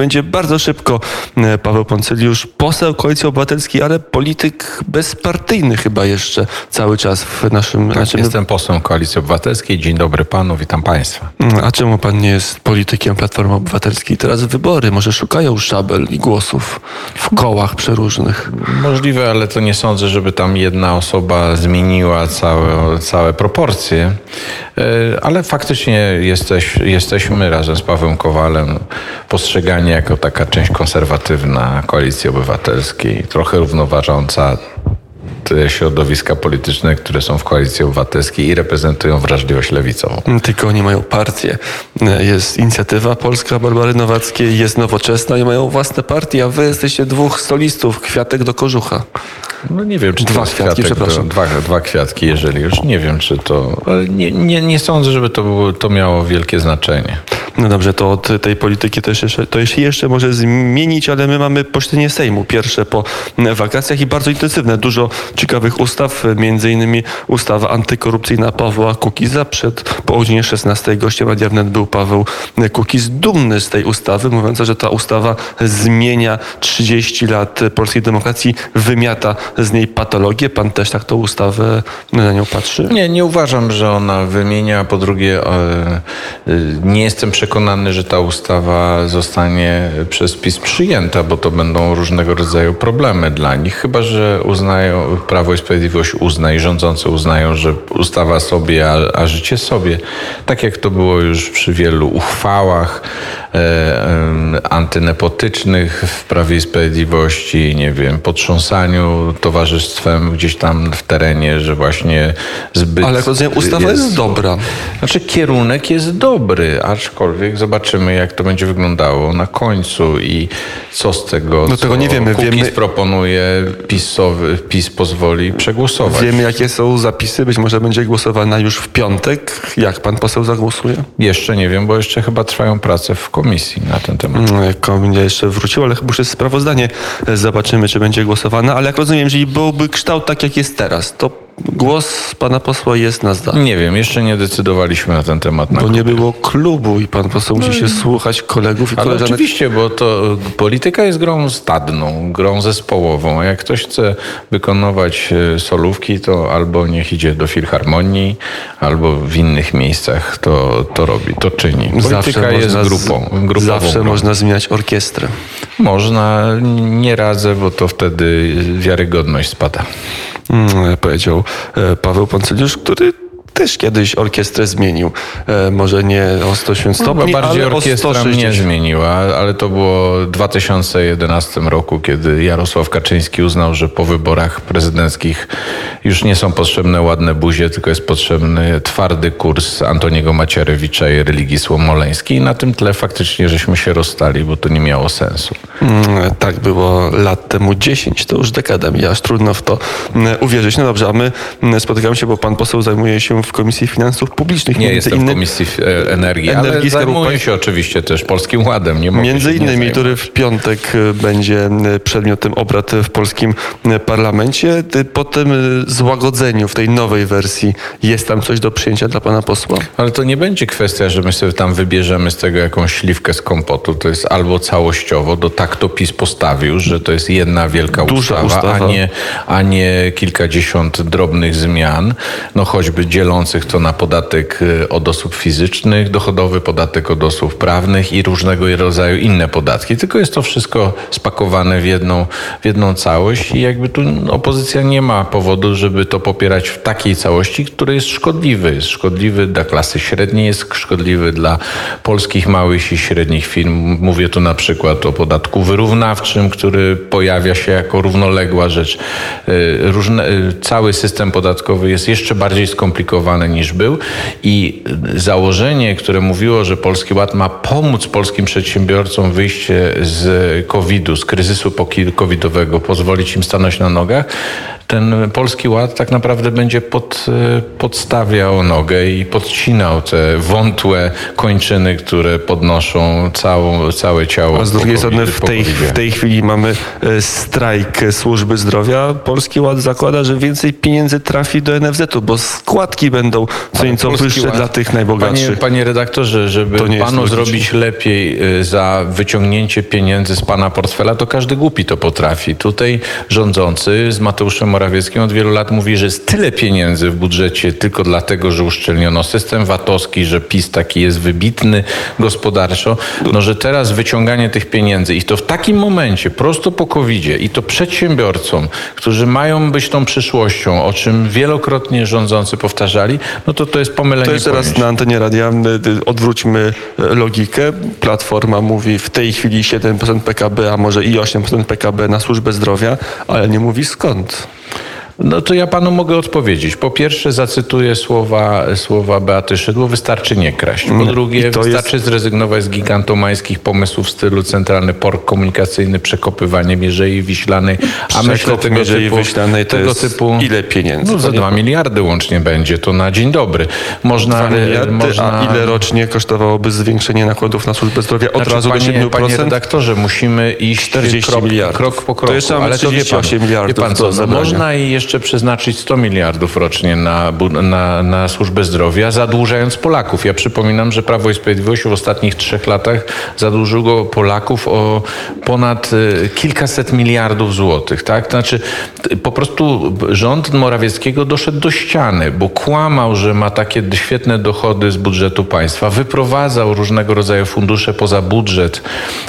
Będzie bardzo szybko e, Paweł Poncyliusz, poseł Koalicji Obywatelskiej, ale polityk bezpartyjny chyba jeszcze cały czas w naszym... Tak, naszym... Jestem posłem Koalicji Obywatelskiej. Dzień dobry panu, witam państwa. Mm, a czemu pan nie jest politykiem Platformy Obywatelskiej? Teraz wybory, może szukają szabel i głosów w kołach przeróżnych. Możliwe, ale to nie sądzę, żeby tam jedna osoba zmieniła całe, całe proporcje. E, ale faktycznie jesteś, jesteśmy razem z Pawłem Kowalem postrzegani jako taka część konserwatywna Koalicji Obywatelskiej, trochę równoważąca te środowiska polityczne, które są w Koalicji Obywatelskiej i reprezentują wrażliwość lewicową. Tylko oni mają partię. Jest inicjatywa polska Barbary Nowackiej, jest nowoczesna i mają własne partie, a wy jesteście dwóch solistów, kwiatek do kożucha. No nie wiem, czy Dwa kwiatki, przepraszam. To, dwa, dwa kwiatki, jeżeli już. Nie wiem, czy to... Nie, nie, nie sądzę, żeby to, było, to miało wielkie znaczenie. No dobrze, to od tej polityki też jeszcze, to się jeszcze może zmienić, ale my mamy posiedzenie Sejmu, pierwsze po wakacjach i bardzo intensywne. Dużo ciekawych ustaw, między innymi ustawa antykorupcyjna Pawła Kukiza. Przed po godzinie 16 gościem Radia Wnet był Paweł Kukiz, dumny z tej ustawy, mówiąc, że ta ustawa zmienia 30 lat polskiej demokracji, wymiata z niej patologię. Pan też tak tą ustawę na nią patrzy? Nie, nie uważam, że ona wymienia. Po drugie, e, e, nie jestem przekonany, że ta ustawa zostanie przez PiS przyjęta, bo to będą różnego rodzaju problemy dla nich. Chyba, że uznają, Prawo i Sprawiedliwość uzna i rządzący uznają, że ustawa sobie, a, a życie sobie. Tak jak to było już przy wielu uchwałach e, e, antynepotycznych w Prawie i Sprawiedliwości, nie wiem, potrząsaniu towarzystwem gdzieś tam w terenie, że właśnie zbyt... Ale rozumiem, ustawa jest dobra. Znaczy kierunek jest dobry, aczkolwiek zobaczymy jak to będzie wyglądało na końcu i co z tego, No tego nie wiemy. Kukiz Wiemy- proponuje, PiSowy, PiS pozwoli przegłosować. Wiemy, jakie są zapisy. Być może będzie głosowana już w piątek. Jak pan poseł zagłosuje? Jeszcze nie wiem, bo jeszcze chyba trwają prace w komisji na ten temat. Mm, Komisja jeszcze wróciła, ale chyba już jest sprawozdanie. E, Zobaczymy, czy będzie głosowana. Ale jak rozumiem, jeżeli byłby kształt tak, jak jest teraz, to głos pana posła jest na zdanie. Nie wiem, jeszcze nie decydowaliśmy na ten temat. Na Bo nie było klubu i pan poseł musi się słuchać kolegów i Ale koleżanek. oczywiście, bo to polityka jest grą stadną, grą zespołową. A jak ktoś chce wykonywać y, solówki, to albo niech idzie do filharmonii, albo w innych miejscach to, to robi, to czyni. Polityka jest można z- grupą, Zawsze grą. można zmieniać orkiestrę. Można, nie radzę, bo to wtedy wiarygodność spada. Mm, powiedział e, Paweł Poncyliusz, który też kiedyś orkiestrę zmienił. E, Może nie o 180 stopni, Chyba bardziej ale o orkiestra 160. mnie zmieniła, ale to było w 2011 roku, kiedy Jarosław Kaczyński uznał, że po wyborach prezydenckich już nie są potrzebne ładne buzie, tylko jest potrzebny twardy kurs Antoniego Macierewicza i religii słomoleńskiej. I na tym tle faktycznie żeśmy się rozstali, bo to nie miało sensu. Mm, Tak było lat temu 10, to już dekada mija, aż trudno w to mm, uwierzyć. No dobrze, a my mm, spotykamy się, bo pan poseł zajmuje się w Komisji Finansów Publicznych. Nie jestem w innymi- Komisji e, Energii, Energii, ale zajmuję się oczywiście też Polskim Ładem. Nie Między się nie innymi, zajmować. który w piątek y, będzie y, przedmiotem obrad w polskim parlamencie. Po tym złagodzeniu w tej nowej wersji jest tam coś do przyjęcia dla pana posła? Ale to nie będzie kwestia, że my sobie tam wybierzemy z tego jakąś śliwkę z kompotu. To jest albo całościowo, do tak to PiS postawił, że to jest jedna wielka ustawa, ustawa. A, nie, a nie kilkadziesiąt drobnych zmian, no choćby dzielących to na podatek y, od osób fizycznych, dochodowy podatek od osób prawnych i różnego rodzaju inne podatki. Tylko jest to wszystko spakowane w jedną, w jedną całość i jakby tu opozycja nie ma powodu, żeby to popierać w takiej całości, który jest szkodliwy. Jest szkodliwy dla klasy średniej, jest szkodliwy dla polskich małych i średnich firm. Mówię tu na przykład o podatku wyrównawczym, który pojawia się jako równoległa rzecz. Y, Różne, y, cały system podatkowy jest jeszcze bardziej skomplikowany niż był. I założenie, które mówiło, że Polski Ład ma pomóc polskim przedsiębiorcom wyjście z COVID-u, z kryzysu covidowego, pozwolić im stanąć na nogach, ten Polski Ład tak naprawdę będzie pod, e, podstawiał nogę i podcinał te wątłe kończyny, które podnoszą całą, całe ciało. A z drugiej strony w tej, w tej chwili mamy e, strajk służby zdrowia. Polski Ład zakłada, że więcej pieniędzy trafi do NFZ-u, bo składki będą co nieco wyższe Ład- dla tych Panie, najbogatszych. panie redaktorze, żeby panu zrobić lepiej y, za wyciągnięcie pieniędzy z pana portfela, to każdy głupi to potrafi. Tutaj rządzący z Mateuszem Morawieckim od wielu lat mówi, że jest tyle pieniędzy w budżecie tylko dlatego, że uszczelniono system VAT-owski, że PiS taki jest wybitny gospodarczo, no że teraz wyciąganie tych pieniędzy i to w takim momencie, prosto po covid i to przedsiębiorcom, którzy mają być tą przyszłością, o czym wielokrotnie rządzący powtarzali, no to to jest pomylenie To jeszcze raz pojęć. na antenie radia y, odwróćmy y, logikę. Platforma mówi w tej chwili 7% PKB, a może i 8% PKB na służbę zdrowia, ale nie mówi skąd. No to ja panu mogę odpowiedzieć. Po pierwsze zacytuję słowa, słowa Beaty Szydło, wystarczy nie kraść. Po drugie, wystarczy zrezygnować z gigantomańskich pomysłów w stylu centralny port komunikacyjny, przekopywanie Mierzei Wiślanej, a myślę tego Mierzei typu, Wiślanej to tego jest typu ile pieniędzy? No za dwa miliardy łącznie będzie, to na dzień dobry. Można, miliardy, można... a ile rocznie kosztowałoby zwiększenie nakładów na służbę zdrowia od Znaczy, razu panie, do 7%? Panie redaktorze, musimy iść 40 krok, miliardów. krok po kroku. To jeszcze mamy ale to wie pan, 38 miliardów Wie pan co, no, można i jeszcze przeznaczyć 100 miliardów rocznie na, na, na służbę zdrowia, zadłużając Polaków. Ja przypominam, że Prawo i Sprawiedliwość w ostatnich trzech latach zadłużyło Polaków o ponad e, kilkaset miliardów złotych. Tak? Znaczy, po prostu rząd Morawieckiego doszedł do ściany, bo kłamał, że ma takie świetne dochody z budżetu państwa, wyprowadzał różnego rodzaju fundusze poza budżet,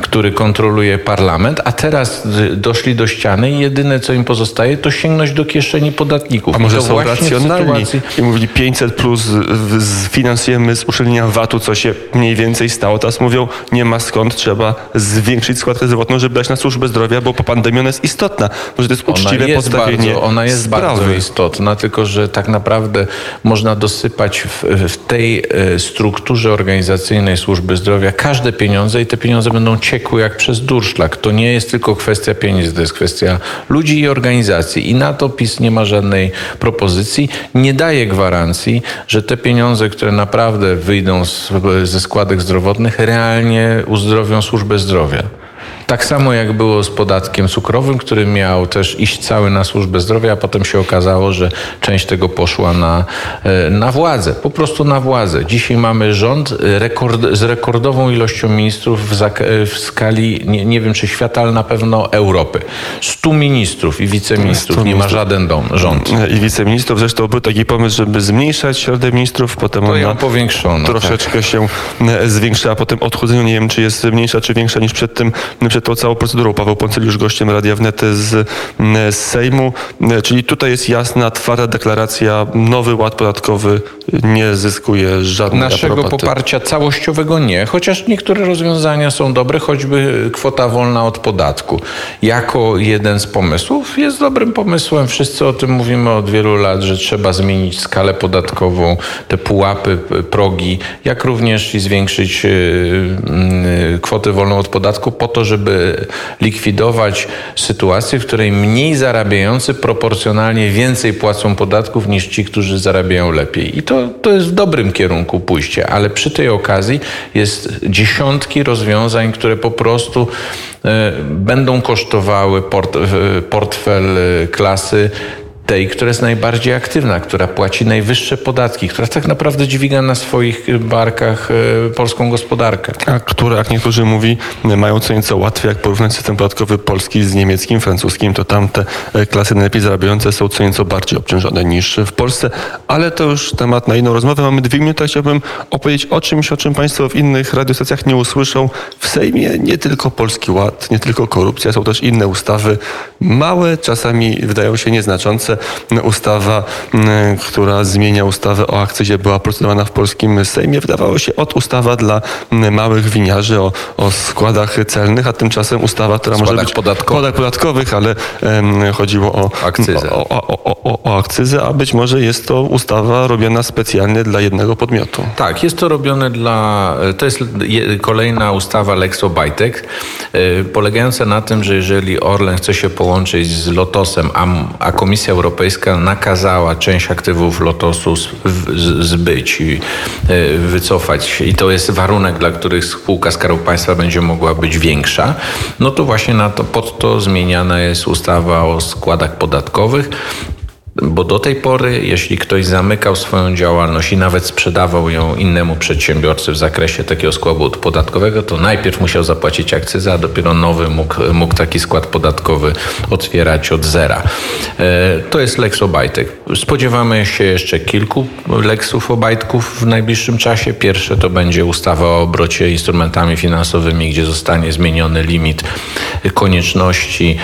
który kontroluje parlament, a teraz y, doszli do ściany i jedyne, co im pozostaje, to sięgnąć do kieszeni podatników. A może są racjonalni sytuacji- i mówili 500 plus sfinansujemy z uszczelnienia VAT-u, co się mniej więcej stało. Teraz mówią, nie ma skąd, trzeba zwiększyć składkę zdrowotną, żeby dać na służbę zdrowia, bo po pandemii ona jest istotna. Może to jest uczciwe Ona jest, postawienie bardzo, ona jest sprawy. bardzo istotna, tylko że tak naprawdę można dosypać w, w tej e, strukturze organizacyjnej służby zdrowia każde pieniądze i te pieniądze będą ciekły jak przez durszlak. To nie jest tylko kwestia pieniędzy, to jest kwestia ludzi i organizacji. I na to PiS nie ma żadnej propozycji. Nie daje gwarancji, że te pieniądze, które naprawdę wyjdą z, ze składek zdrowotnych, realnie uzdrowią służbę zdrowia. Tak samo jak było z podatkiem cukrowym, który miał też iść cały na służbę zdrowia, a potem się okazało, że część tego poszła na, e, na władzę, po prostu na władzę. Dzisiaj mamy rząd e, rekord, z rekordową ilością ministrów w, e, w skali, nie, nie wiem czy świata, ale na pewno Europy. 100 ministrów i wiceministrów, 100 nie ma żaden dom, rząd. I wiceministrów. Zresztą był taki pomysł, żeby zmniejszać środę ministrów, potem To ona powiększono. tak. troszeczkę się e, zwiększyła, a potem odchudzeniu nie wiem, czy jest mniejsza, czy większa niż przed tym, przed tą całą procedurą. Paweł Poncyliusz gościem Radia Wnet z, z Sejmu, czyli tutaj jest jasna, twarda deklaracja, nowy ład podatkowy nie zyskuje żadnej Naszego aprobaty. poparcia całościowego nie, chociaż niektóre rozwiązania są dobre, choćby kwota wolna od podatku. Jako jeden z pomysłów jest dobrym pomysłem. Wszyscy o tym mówimy od wielu lat, że trzeba zmienić skalę podatkową, te pułapy, progi, jak również i zwiększyć yy, yy, kwotę wolną od podatku po to, żeby likwidować sytuację, w której mniej zarabiający proporcjonalnie więcej płacą podatków niż ci, którzy zarabiają lepiej. I to, to jest w dobrym kierunku pójście, ale przy tej okazji jest dziesiątki rozwiązań, które po prostu e, będą kosztowały port, e, portfel e, klasy tej, która jest najbardziej aktywna, która płaci najwyższe podatki, która tak naprawdę dźwiga na swoich barkach e, polską gospodarkę. A które, jak niektórzy mówi, mają co nieco łatwiej, jak porównać system podatkowy polski z niemieckim, francuskim, to tamte e, klasy najlepiej zarabiające są co nieco bardziej obciążone niż w Polsce, ale to już temat na inną rozmowę. Mamy dwie minuty, chciałbym opowiedzieć o czymś, o czym Państwo w innych radiostacjach nie usłyszą. W Sejmie nie tylko Polski Ład, nie tylko korupcja, są też inne ustawy, małe, czasami wydają się nieznaczące. Ustawa, m, która zmienia ustawę o akcyzie, była procedowana w polskim Sejmie. Wydawało się od ustawa dla m, małych winiarzy o, o składach celnych, a tymczasem ustawa, która może Składach być podatkowych. podatek podatkowych, ale em, chodziło o Akcyzę. O, o, o, akcyzę, a być może jest to ustawa robiona specjalnie dla jednego podmiotu. Tak, jest to robione dla. To jest je- kolejna ustawa Lex Obajtek. y, polegające na tym, że jeżeli Orlen chce się połączyć z Lotosem, a, a Komisja Europejska nakazała część aktywów Lotosu zbyć i y, wycofać i to jest warunek, dla których spółka Skarbu Państwa będzie mogła być większa, no to właśnie na to, pod to zmieniana jest ustawa o składach podatkowych. Bo do tej pory, jeśli ktoś zamykał swoją działalność i nawet sprzedawał ją innemu przedsiębiorcy w zakresie takiego składu podatkowego, to najpierw musiał zapłacić akcyzę, a dopiero nowy mógł, mógł taki skład podatkowy otwierać od zera. E, To jest Lex Obajtek. Spodziewamy się jeszcze kilku Lexów Obajtków w najbliższym czasie. Pierwsze to będzie ustawa o obrocie instrumentami finansowymi, gdzie zostanie zmieniony limit konieczności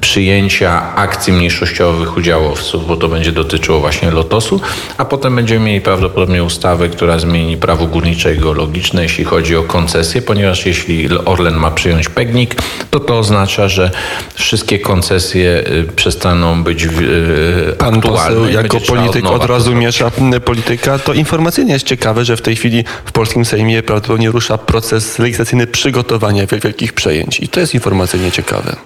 przyjęcia akcji mniejszościowych udziałowców, bo to będzie dotyczyło właśnie Lotosu, a potem będziemy mieli prawdopodobnie ustawę, która zmieni prawo górnicze i geologiczne, jeśli chodzi o koncesje, ponieważ jeśli Orlen ma przyjąć PEGNIK, to to oznacza, że wszystkie koncesje y, przestaną być y, Pan aktualne. poseł jako polityk od to razu miesza polityka. To informacyjnie jest ciekawe, że w tej chwili w polskim Sejmie prawdopodobnie rusza proces legislacyjny przygotowania wiel- wielkich przejęć. I to jest informacyjnie ciekawe.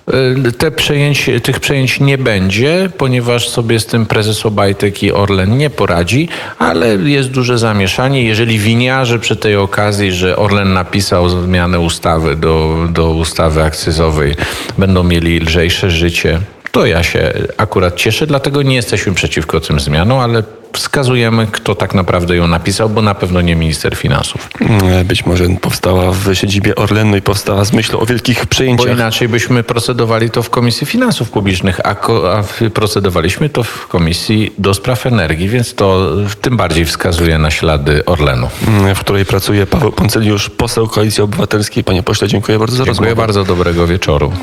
Y, Te przejęć, tych przejęć nie będzie, ponieważ sobie z tym prezes Obajtek i Orlen nie poradzi, ale jest duże zamieszanie. Jeżeli winiarze przy tej okazji, że Orlen napisał zmianę ustawy do, do ustawy akcyzowej, będą mieli lżejsze życie, to ja się akurat cieszę, dlatego nie jesteśmy przeciwko tym zmianom, ale wskazujemy, kto tak naprawdę ją napisał, bo na pewno nie minister finansów. Mm, Być może powstała w siedzibie Orlenu i powstała z myślą o wielkich Bo przejęciach. inaczej byśmy procedowali to w Komisji Finansów Publicznych, a, a procedowaliśmy to w Komisji do Spraw Energii, więc to tym bardziej wskazuje na ślady Orlenu. mm, w której pracuje Paweł Poncyliusz, poseł Koalicji Obywatelskiej. Panie pośle, dziękuję bardzo za Dziękuję rozmowę. bardzo, dobrego wieczoru.